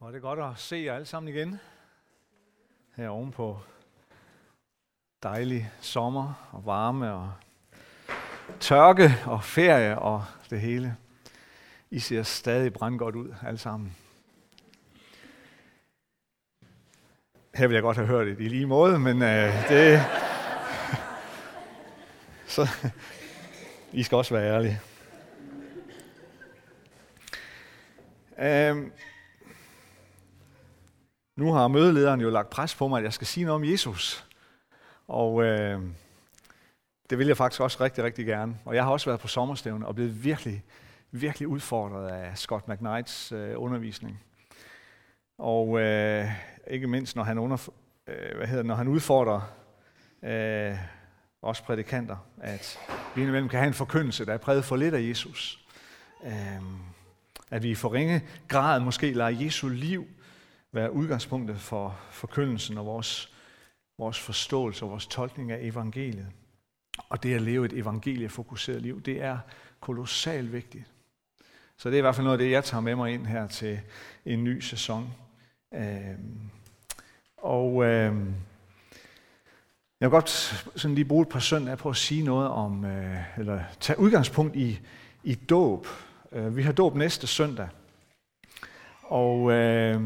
Hvor er det godt at se jer alle sammen igen. Her ovenpå dejlig sommer og varme og tørke og ferie og det hele. I ser stadig brandgodt ud alle sammen. Her vil jeg godt have hørt det i lige måde, men øh, det... Så I skal også være ærlige. Øh, nu har mødelederen jo lagt pres på mig, at jeg skal sige noget om Jesus. Og øh, det vil jeg faktisk også rigtig, rigtig gerne. Og jeg har også været på sommerstævne og blevet virkelig, virkelig udfordret af Scott McKnights øh, undervisning. Og øh, ikke mindst, når han, under, øh, hvad hedder, når han udfordrer øh, os prædikanter, at vi indimellem kan have en forkyndelse, der er præget for lidt af Jesus. Øh, at vi i for ringe grad måske lader Jesu liv være udgangspunktet for forkyndelsen og vores, vores forståelse og vores tolkning af evangeliet. Og det at leve et evangeliefokuseret liv, det er kolossalt vigtigt. Så det er i hvert fald noget af det, jeg tager med mig ind her til en ny sæson. Øhm, og øhm, jeg vil godt sådan lige bruge et par søndage på at sige noget om, øh, eller tage udgangspunkt i, i dåb. Øh, vi har dåb næste søndag. Og øh,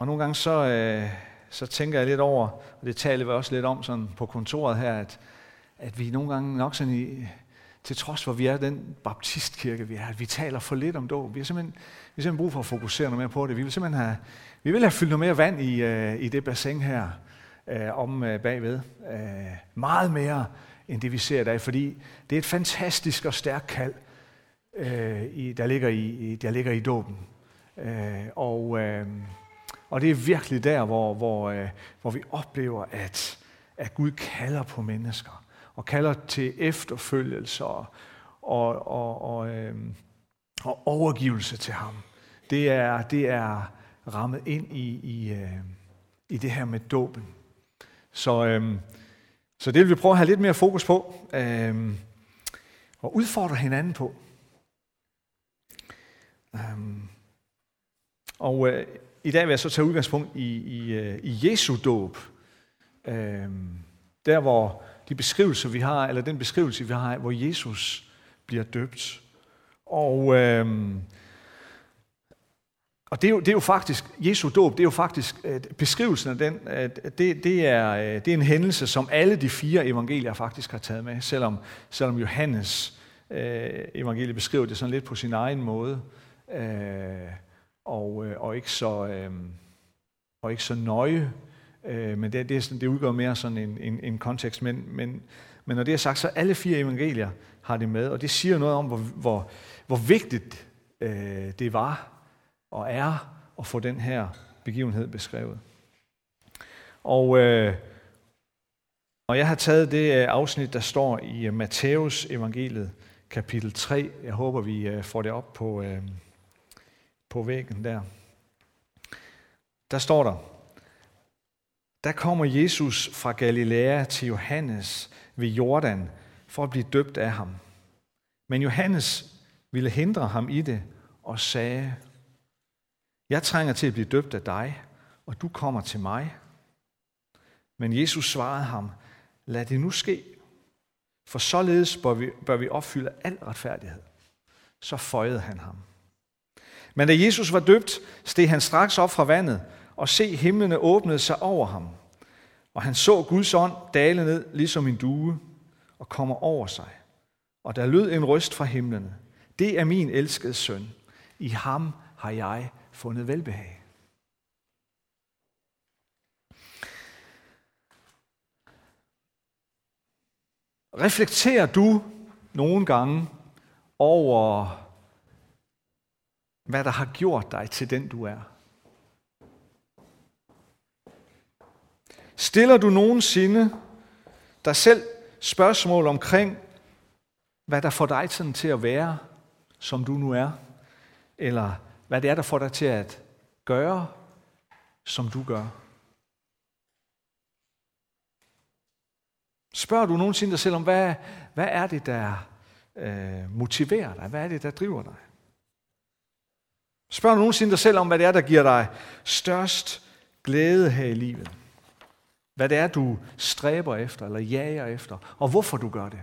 og nogle gange så, øh, så tænker jeg lidt over, og det taler vi også lidt om sådan på kontoret her, at, at vi nogle gange nok sådan i, til trods for, at vi er den baptistkirke, vi er, at vi taler for lidt om dåb. Vi har simpelthen, vi har simpelthen brug for at fokusere noget mere på det. Vi vil simpelthen have, vi vil have fyldt noget mere vand i, øh, i det bassin her øh, om øh, bagved. Øh, meget mere end det, vi ser i dag, fordi det er et fantastisk og stærkt kald, øh, i, der, ligger i, der ligger i dåben. Øh, og... Øh, og det er virkelig der, hvor, hvor, øh, hvor vi oplever, at, at Gud kalder på mennesker, og kalder til efterfølgelse og, og, og, og, øh, og overgivelse til ham. Det er, det er rammet ind i, i, øh, i det her med dåben. Så, øh, så det vil vi prøve at have lidt mere fokus på, øh, og udfordre hinanden på. Um, og øh, i dag vil jeg så tage udgangspunkt i, i, øh, i Jesu dåb. Øh, der hvor de beskrivelser, vi har, eller den beskrivelse, vi har, hvor Jesus bliver døbt. Og, øh, og det, er jo, det er jo faktisk, Jesu dåb, det er jo faktisk, øh, beskrivelsen af den, det, det, er, øh, det er en hændelse, som alle de fire evangelier faktisk har taget med, selvom, selvom Johannes øh, evangelie beskriver det sådan lidt på sin egen måde. Øh, og, øh, og, ikke, så, øh, og ikke så nøje. Øh, men det, det, er sådan, det udgør mere sådan en, en, en kontekst. Men, men, men når det er sagt, så alle fire evangelier har det med, og det siger noget om, hvor, hvor, hvor vigtigt øh, det var og er at få den her begivenhed beskrevet. Og, øh, og jeg har taget det øh, afsnit, der står i øh, Matthæus evangeliet, kapitel 3. Jeg håber, vi øh, får det op på, øh, på væggen der. Der står der, der kommer Jesus fra Galilea til Johannes ved Jordan for at blive døbt af ham. Men Johannes ville hindre ham i det og sagde, jeg trænger til at blive døbt af dig, og du kommer til mig. Men Jesus svarede ham, lad det nu ske, for således bør vi, bør vi opfylde al retfærdighed. Så føjede han ham. Men da Jesus var døbt, steg han straks op fra vandet, og se himlene åbnede sig over ham. Og han så Guds ånd dale ned ligesom en due og kommer over sig. Og der lød en røst fra himlene. Det er min elskede søn. I ham har jeg fundet velbehag. Reflekterer du nogle gange over hvad der har gjort dig til den, du er. Stiller du nogensinde dig selv spørgsmål omkring, hvad der får dig sådan til at være, som du nu er? Eller hvad det er, der får dig til at gøre, som du gør? Spørger du nogensinde dig selv om, hvad, hvad er det, der øh, motiverer dig? Hvad er det, der driver dig? Spørg nogensinde dig selv om, hvad det er, der giver dig størst glæde her i livet. Hvad det er, du stræber efter eller jager efter, og hvorfor du gør det.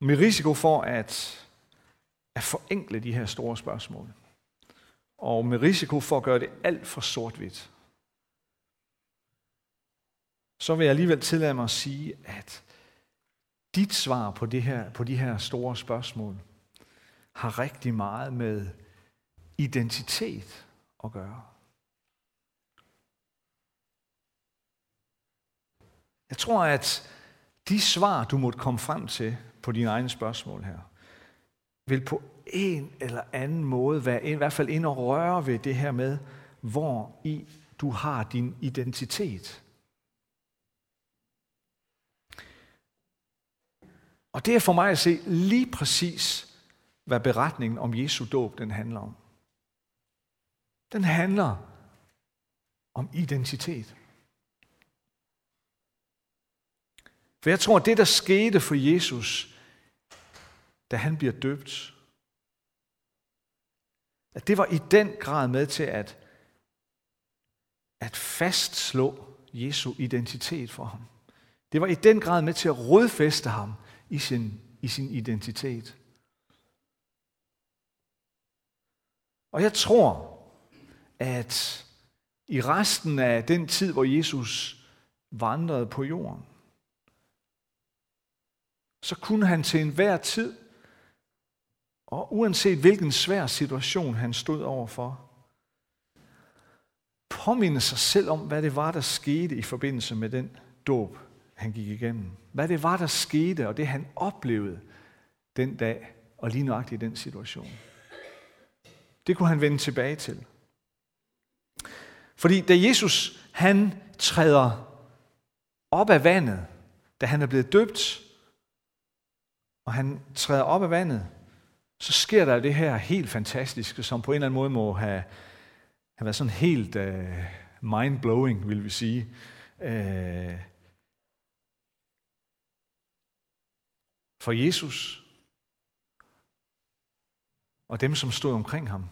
Med risiko for at, at forenkle de her store spørgsmål, og med risiko for at gøre det alt for sort-hvidt, så vil jeg alligevel tillade mig at sige, at dit svar på, det her, på de her store spørgsmål har rigtig meget med identitet at gøre. Jeg tror, at de svar, du måtte komme frem til på dine egne spørgsmål her, vil på en eller anden måde være i hvert fald ind og røre ved det her med, hvor i du har din identitet. Og det er for mig at se lige præcis, hvad beretningen om Jesu dåb den handler om. Den handler om identitet. For jeg tror, at det, der skete for Jesus, da han bliver døbt, at det var i den grad med til at, at fastslå Jesu identitet for ham. Det var i den grad med til at rodfæste ham i sin, i sin identitet. Og jeg tror, at i resten af den tid, hvor Jesus vandrede på jorden, så kunne han til enhver tid, og uanset hvilken svær situation han stod overfor, påminde sig selv om, hvad det var, der skete i forbindelse med den dåb, han gik igennem. Hvad det var, der skete, og det han oplevede den dag, og lige nøjagtigt i den situation. Det kunne han vende tilbage til. Fordi da Jesus han træder op af vandet, da han er blevet døbt, og han træder op af vandet, så sker der det her helt fantastiske, som på en eller anden måde må have, have været sådan helt uh, mind-blowing, vil vi sige. Uh, for Jesus og dem, som stod omkring ham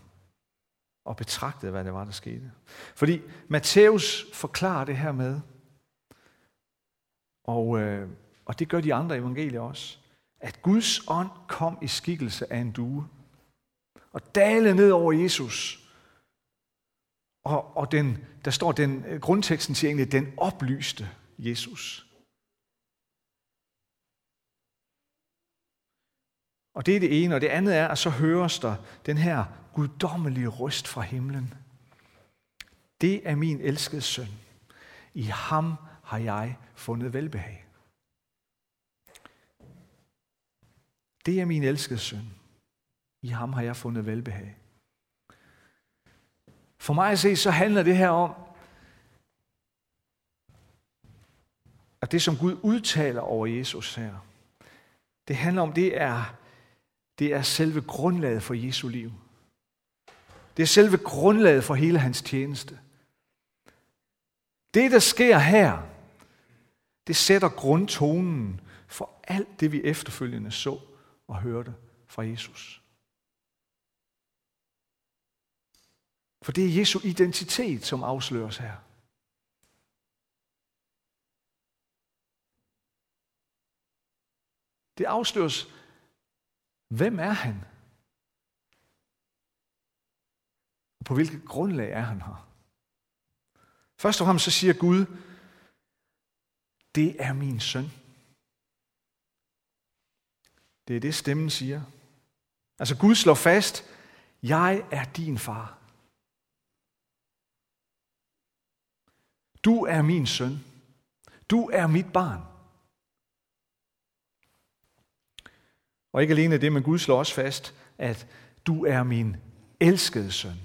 og betragtede, hvad det var, der skete. Fordi Matthæus forklarer det her med, og, øh, og det gør de andre evangelier også, at Guds ånd kom i skikkelse af en due og dalede ned over Jesus. Og, og den, der står den, grundteksten siger egentlig, den oplyste Jesus. Og det er det ene, og det andet er, at så høres der den her guddommelige røst fra himlen. Det er min elskede søn. I ham har jeg fundet velbehag. Det er min elskede søn. I ham har jeg fundet velbehag. For mig at se, så handler det her om, at det, som Gud udtaler over Jesus her, det handler om, det er det er selve grundlaget for Jesu liv. Det er selve grundlaget for hele hans tjeneste. Det, der sker her, det sætter grundtonen for alt det, vi efterfølgende så og hørte fra Jesus. For det er Jesu identitet, som afsløres her. Det afsløres Hvem er han? Og på hvilket grundlag er han her? Først og fremmest så siger Gud, det er min søn. Det er det, stemmen siger. Altså Gud slår fast, jeg er din far. Du er min søn. Du er mit barn. Og ikke alene det, men Gud slår også fast, at du er min elskede søn.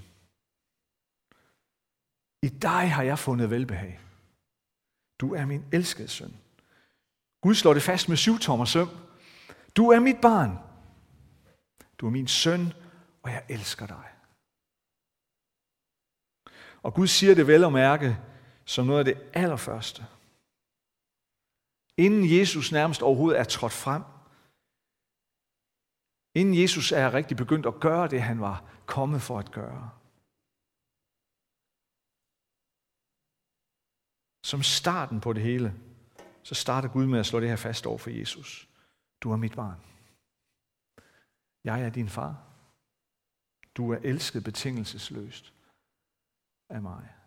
I dig har jeg fundet velbehag. Du er min elskede søn. Gud slår det fast med syv tommer søm. Du er mit barn. Du er min søn, og jeg elsker dig. Og Gud siger det vel at mærke som noget af det allerførste. Inden Jesus nærmest overhovedet er trådt frem. Inden Jesus er rigtig begyndt at gøre det, han var kommet for at gøre. Som starten på det hele, så starter Gud med at slå det her fast over for Jesus. Du er mit barn. Jeg er din far. Du er elsket betingelsesløst af mig.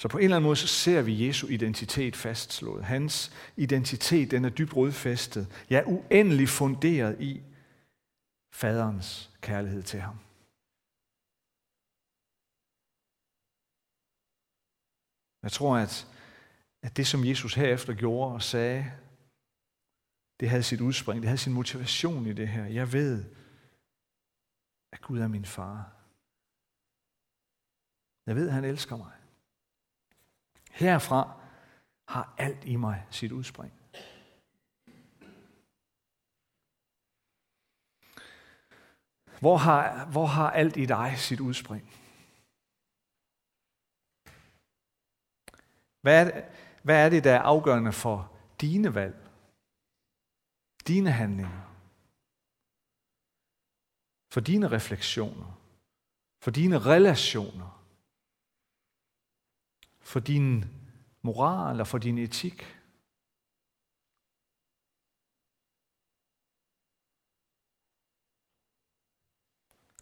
Så på en eller anden måde, så ser vi Jesu identitet fastslået. Hans identitet, den er dybt rodfæstet. Ja, uendelig funderet i faderens kærlighed til ham. Jeg tror, at, at det, som Jesus herefter gjorde og sagde, det havde sit udspring, det havde sin motivation i det her. Jeg ved, at Gud er min far. Jeg ved, at han elsker mig. Herfra har alt i mig sit udspring. Hvor har, hvor har alt i dig sit udspring? Hvad er, det, hvad er det, der er afgørende for dine valg? Dine handlinger? For dine refleksioner? For dine relationer? For din moral og for din etik?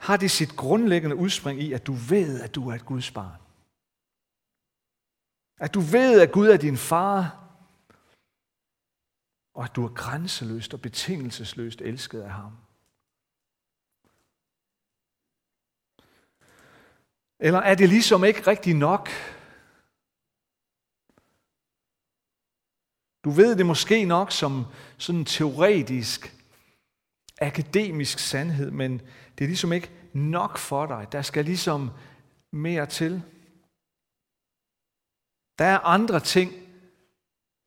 Har det sit grundlæggende udspring i, at du ved, at du er et Guds barn? At du ved, at Gud er din far, og at du er grænseløst og betingelsesløst elsket af ham. Eller er det ligesom ikke rigtigt nok? Du ved det måske nok som sådan en teoretisk, akademisk sandhed, men det er ligesom ikke nok for dig. Der skal ligesom mere til. Der er andre ting,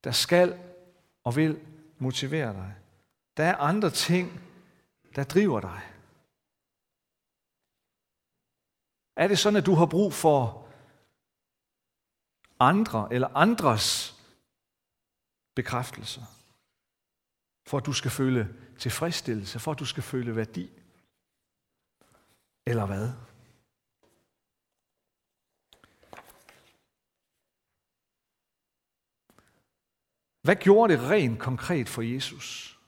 der skal og vil motivere dig. Der er andre ting, der driver dig. Er det sådan, at du har brug for andre eller andres bekræftelser? For at du skal føle tilfredsstillelse, for at du skal føle værdi? Eller hvad? Hvad gjorde det rent konkret for Jesus?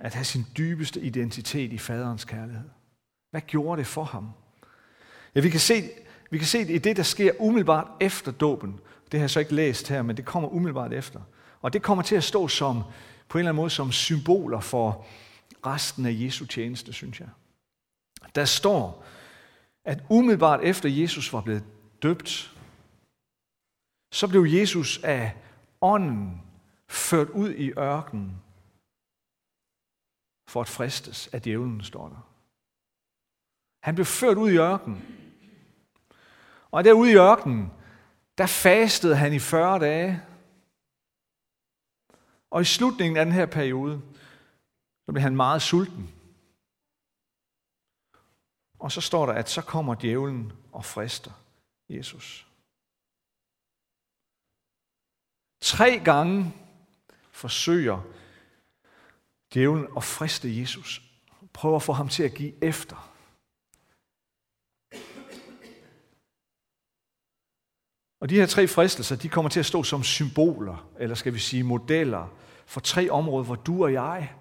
At have sin dybeste identitet i faderens kærlighed. Hvad gjorde det for ham? Ja, vi kan se, vi kan se det i det, der sker umiddelbart efter dåben. Det har jeg så ikke læst her, men det kommer umiddelbart efter. Og det kommer til at stå som, på en eller anden måde som symboler for resten af Jesu tjeneste, synes jeg. Der står, at umiddelbart efter Jesus var blevet døbt, så blev Jesus af ånden ført ud i ørkenen for at fristes af djævlen, står der. Han blev ført ud i ørkenen. Og derude i ørkenen, der fastede han i 40 dage. Og i slutningen af den her periode, så blev han meget sulten. Og så står der, at så kommer djævlen og frister Jesus. Tre gange forsøger djævlen at friste Jesus. Prøver at få ham til at give efter. Og de her tre fristelser, de kommer til at stå som symboler, eller skal vi sige modeller, for tre områder, hvor du og jeg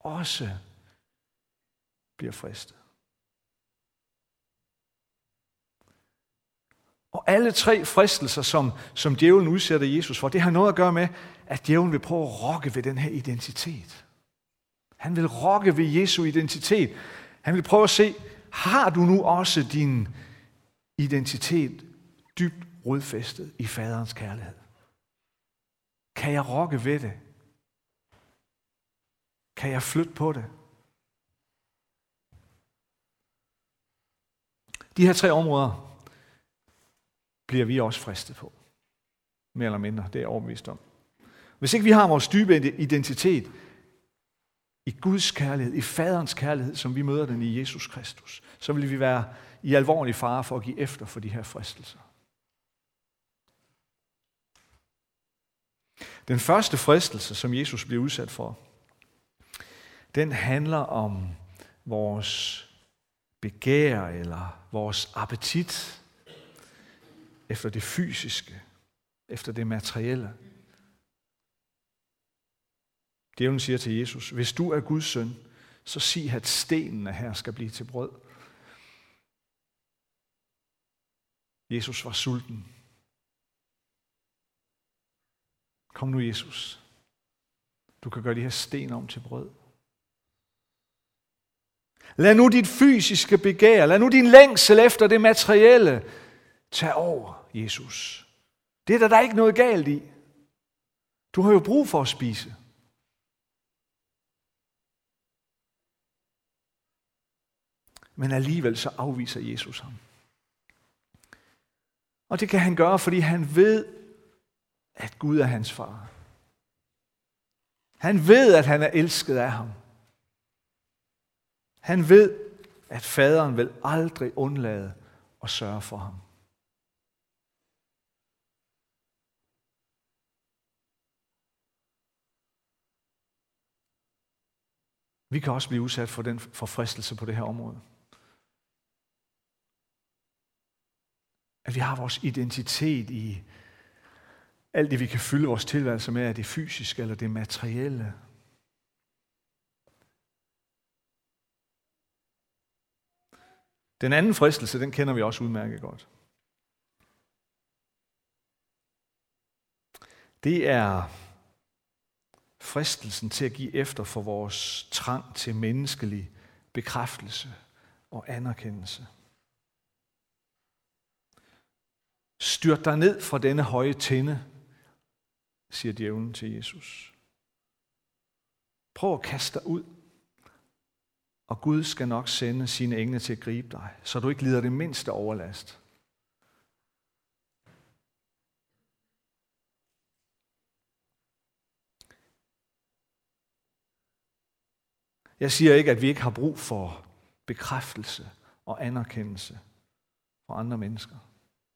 også bliver fristet. Og alle tre fristelser, som, som djævlen udsætter Jesus for, det har noget at gøre med, at djævlen vil prøve at rokke ved den her identitet. Han vil rokke ved Jesu identitet. Han vil prøve at se, har du nu også din identitet dybt rodfæstet i faderens kærlighed? Kan jeg rokke ved det? Kan jeg flytte på det? De her tre områder, bliver vi også fristet på. Mere eller mindre, det er jeg overbevist om. Hvis ikke vi har vores dybe identitet i Guds kærlighed, i faderens kærlighed, som vi møder den i Jesus Kristus, så vil vi være i alvorlig fare for at give efter for de her fristelser. Den første fristelse, som Jesus bliver udsat for, den handler om vores begær eller vores appetit efter det fysiske, efter det materielle. Djævlen siger til Jesus, hvis du er Guds søn, så sig, at stenene her skal blive til brød. Jesus var sulten. Kom nu, Jesus. Du kan gøre de her sten om til brød. Lad nu dit fysiske begær, lad nu din længsel efter det materielle tage over, Jesus. Det er der, der ikke noget galt i. Du har jo brug for at spise. Men alligevel så afviser Jesus ham. Og det kan han gøre, fordi han ved, at Gud er hans far. Han ved, at han er elsket af ham. Han ved, at faderen vil aldrig undlade at sørge for ham. Vi kan også blive udsat for den forfristelse på det her område. At vi har vores identitet i alt det, vi kan fylde vores tilværelse med, er det fysiske eller det materielle. Den anden fristelse, den kender vi også udmærket godt. Det er fristelsen til at give efter for vores trang til menneskelig bekræftelse og anerkendelse. Styrt dig ned fra denne høje tinde, siger djævlen til Jesus. Prøv at kaste dig ud, og Gud skal nok sende sine engle til at gribe dig, så du ikke lider det mindste overlast. Jeg siger ikke, at vi ikke har brug for bekræftelse og anerkendelse fra andre mennesker.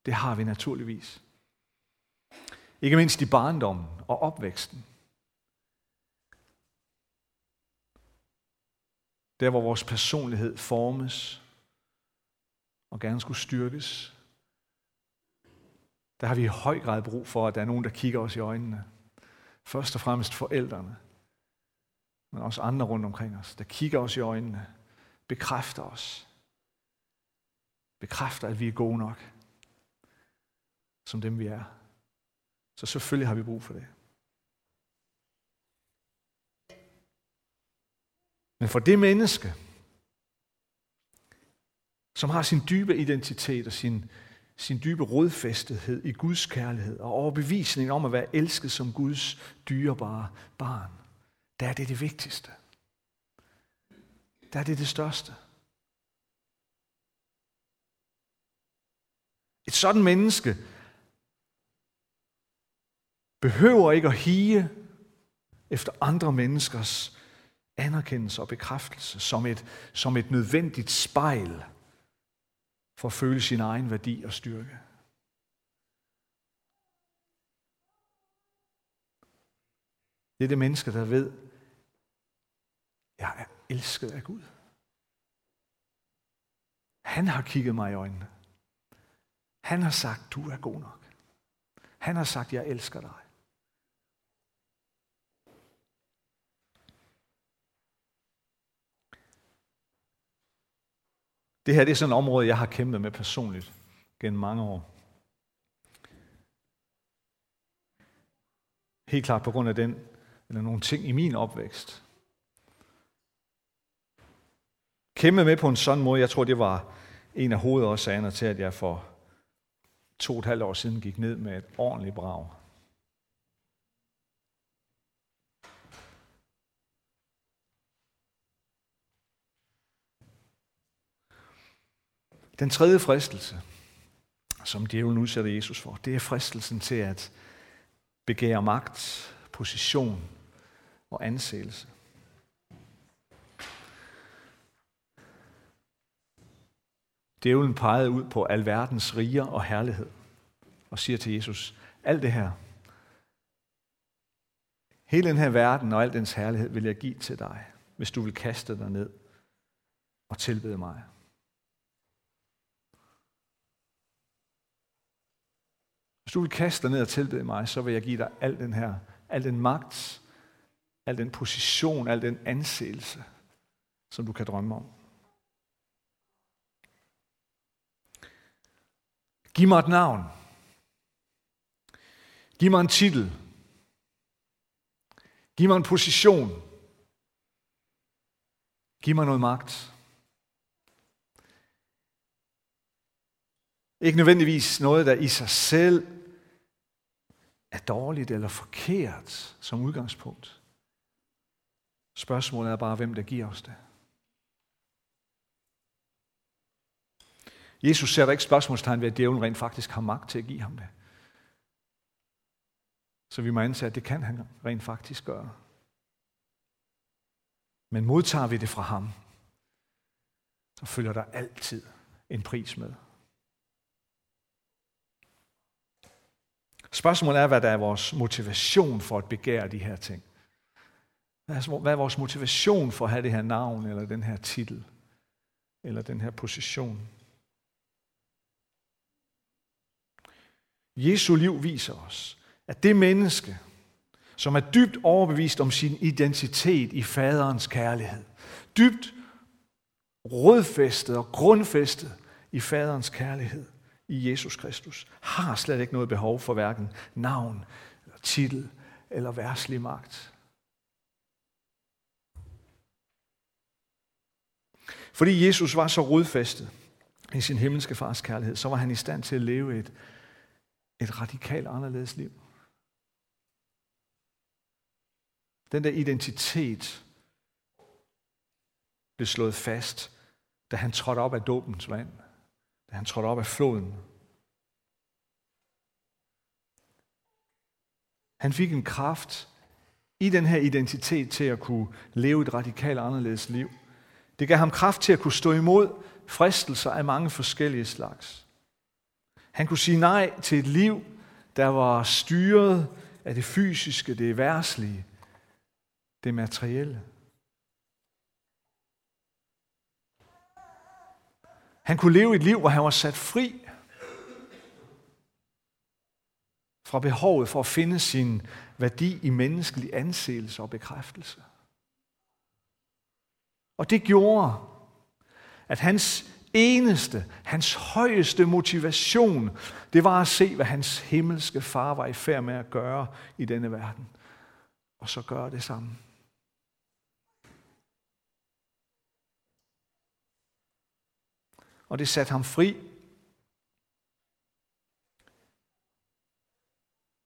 Det har vi naturligvis. Ikke mindst i barndommen og opvæksten. Der, hvor vores personlighed formes og gerne skulle styrkes. Der har vi i høj grad brug for, at der er nogen, der kigger os i øjnene. Først og fremmest forældrene, men også andre rundt omkring os, der kigger os i øjnene, bekræfter os, bekræfter, at vi er gode nok, som dem vi er. Så selvfølgelig har vi brug for det. Men for det menneske, som har sin dybe identitet og sin, sin dybe rodfæstethed i Guds kærlighed og overbevisning om at være elsket som Guds dyrebare barn, der er det det vigtigste. Der er det det største. Et sådan menneske behøver ikke at hige efter andre menneskers anerkendelse og bekræftelse som et, som et nødvendigt spejl for at føle sin egen værdi og styrke. Det er det menneske, der ved, jeg er elsket af Gud. Han har kigget mig i øjnene. Han har sagt, du er god nok. Han har sagt, jeg elsker dig. Det her det er sådan et område, jeg har kæmpet med personligt gennem mange år. Helt klart på grund af den, eller nogle ting i min opvækst. Kæmpe med på en sådan måde, jeg tror, det var en af hovedårsagerne til, at jeg for to og et halvt år siden gik ned med et ordentligt brag. Den tredje fristelse, som djævlen udsætter Jesus for, det er fristelsen til at begære magt, position og anseelse. Djævlen pegede ud på alverdens riger og herlighed og siger til Jesus, alt det her, hele den her verden og al dens herlighed vil jeg give til dig, hvis du vil kaste dig ned og tilbede mig. Hvis du vil kaste dig ned og tilbede mig, så vil jeg give dig al den her, al den magt, al den position, al den anseelse, som du kan drømme om. Giv mig et navn. Giv mig en titel. Giv mig en position. Giv mig noget magt. Ikke nødvendigvis noget, der i sig selv er dårligt eller forkert som udgangspunkt. Spørgsmålet er bare, hvem der giver os det. Jesus sætter ikke spørgsmålstegn ved, at djævlen rent faktisk har magt til at give ham det. Så vi må antage, at det kan han rent faktisk gøre. Men modtager vi det fra ham, så følger der altid en pris med. Spørgsmålet er, hvad der er vores motivation for at begære de her ting. Hvad er vores motivation for at have det her navn, eller den her titel, eller den her position? Jesu liv viser os, at det menneske, som er dybt overbevist om sin identitet i faderens kærlighed, dybt rodfæstet og grundfæstet i faderens kærlighed i Jesus Kristus, har slet ikke noget behov for hverken navn, eller titel eller værslig magt. Fordi Jesus var så rodfæstet i sin himmelske fars kærlighed, så var han i stand til at leve et, et radikalt anderledes liv. Den der identitet blev slået fast, da han trådte op af dåbens vand, da han trådte op af floden. Han fik en kraft i den her identitet til at kunne leve et radikalt anderledes liv. Det gav ham kraft til at kunne stå imod fristelser af mange forskellige slags. Han kunne sige nej til et liv, der var styret af det fysiske, det værslige, det materielle. Han kunne leve et liv, hvor han var sat fri fra behovet for at finde sin værdi i menneskelig anseelse og bekræftelse. Og det gjorde, at hans eneste, hans højeste motivation, det var at se, hvad hans himmelske far var i færd med at gøre i denne verden. Og så gøre det samme. Og det satte ham fri.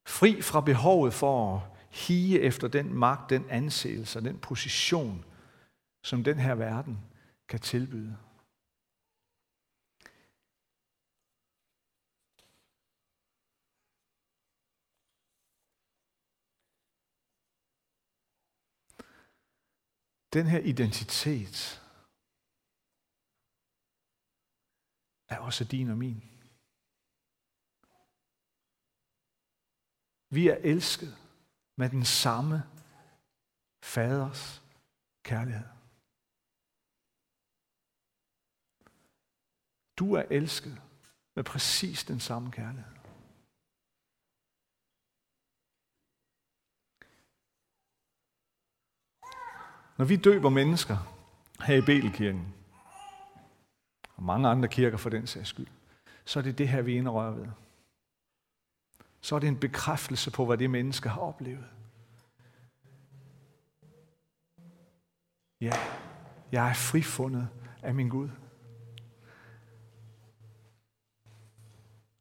Fri fra behovet for at hige efter den magt, den anseelse og den position, som den her verden kan tilbyde. Den her identitet er også din og min. Vi er elsket med den samme faders kærlighed. Du er elsket med præcis den samme kærlighed. Når vi døber mennesker her i Betelkirken, og mange andre kirker for den sags skyld, så er det det her, vi indrører ved. Så er det en bekræftelse på, hvad det menneske har oplevet. Ja, jeg er frifundet af min Gud.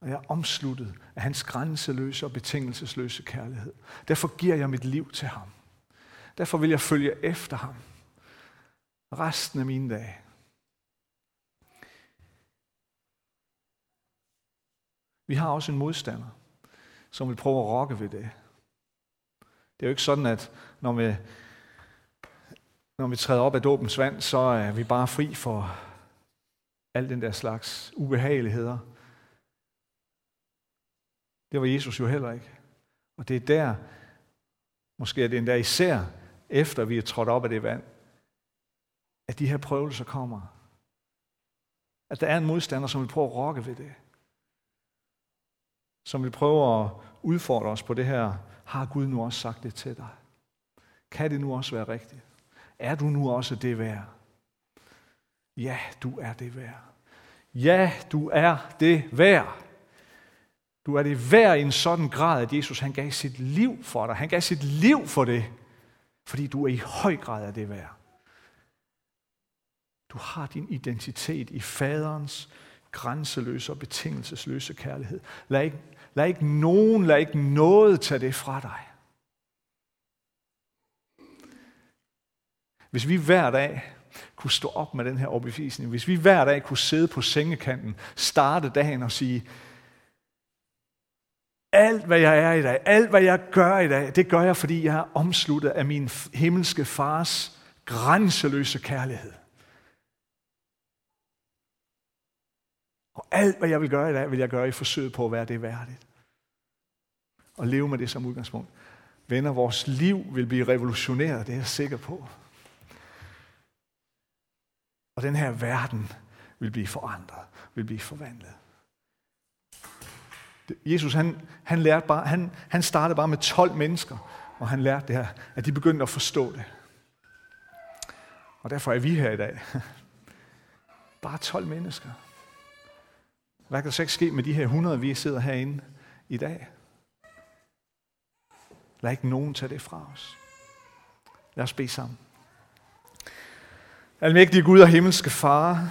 Og jeg er omsluttet af hans grænseløse og betingelsesløse kærlighed. Derfor giver jeg mit liv til ham. Derfor vil jeg følge efter ham resten af mine dage. Vi har også en modstander, som vil prøve at rokke ved det. Det er jo ikke sådan, at når vi, når vi træder op af dåbens vand, så er vi bare fri for al den der slags ubehageligheder. Det var Jesus jo heller ikke. Og det er der, måske er det endda især, efter vi er trådt op af det vand, at de her prøvelser kommer. At der er en modstander, som vil prøve at rokke ved det. Som vil prøve at udfordre os på det her. Har Gud nu også sagt det til dig? Kan det nu også være rigtigt? Er du nu også det værd? Ja, du er det værd. Ja, du er det værd. Du er det værd i en sådan grad, at Jesus han gav sit liv for dig. Han gav sit liv for det, fordi du er i høj grad af det værd. Du har din identitet i faderens grænseløse og betingelsesløse kærlighed. Lad ikke, lad ikke nogen, lad ikke noget tage det fra dig. Hvis vi hver dag kunne stå op med den her overbevisning, hvis vi hver dag kunne sidde på sengekanten, starte dagen og sige, alt hvad jeg er i dag, alt hvad jeg gør i dag, det gør jeg, fordi jeg er omsluttet af min himmelske fars grænseløse kærlighed. Og alt, hvad jeg vil gøre i dag, vil jeg gøre i forsøget på at være det værdigt. Og leve med det som udgangspunkt. Venner, vores liv vil blive revolutioneret, det er jeg sikker på. Og den her verden vil blive forandret, vil blive forvandlet. Jesus, han, han, lærte bare, han, han startede bare med 12 mennesker, og han lærte det her, at de begyndte at forstå det. Og derfor er vi her i dag. Bare 12 mennesker. Hvad kan der så ikke ske med de her 100, vi sidder herinde i dag? Lad ikke nogen tage det fra os. Lad os bede sammen. Almægtige Gud og himmelske Far,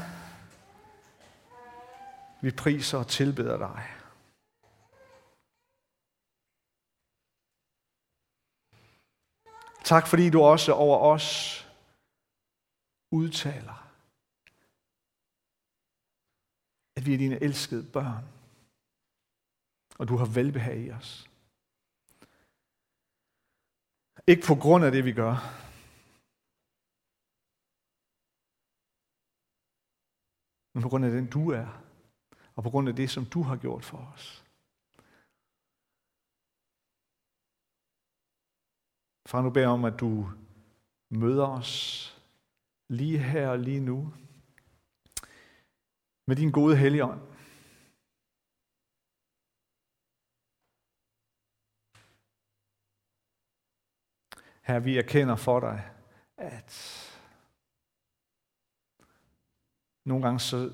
vi priser og tilbeder dig. Tak fordi du også over os udtaler, at vi er dine elskede børn, og du har velbehag i os. Ikke på grund af det, vi gør, men på grund af den, du er, og på grund af det, som du har gjort for os. Far, nu beder om, at du møder os lige her og lige nu med din gode helligånd. Her vi erkender for dig, at nogle gange så,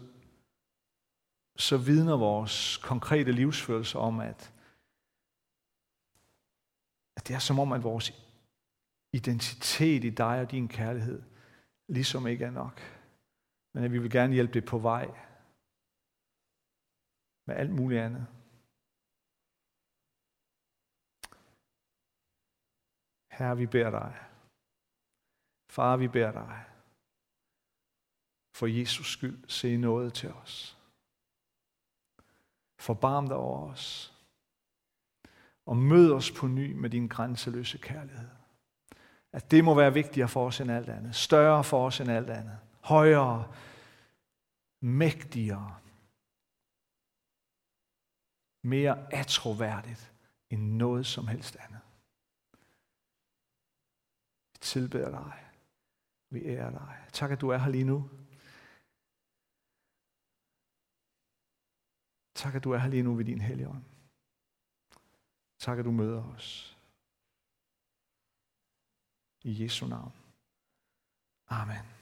så vidner vores konkrete livsførelse om, at, at det er som om, at vores identitet i dig og din kærlighed ligesom ikke er nok. Men at vi vil gerne hjælpe det på vej med alt muligt andet. Herre, vi beder dig. Far, vi beder dig. For Jesus skyld, se noget til os. Forbarm dig over os. Og mød os på ny med din grænseløse kærlighed. At det må være vigtigere for os end alt andet. Større for os end alt andet. Højere. Mægtigere. Mere atroværdigt end noget som helst andet. Vi tilbeder dig. Vi ærer dig. Tak, at du er her lige nu. Tak, at du er her lige nu ved din hellige ånd. Tak, at du møder os. I Jesu navn. Amen.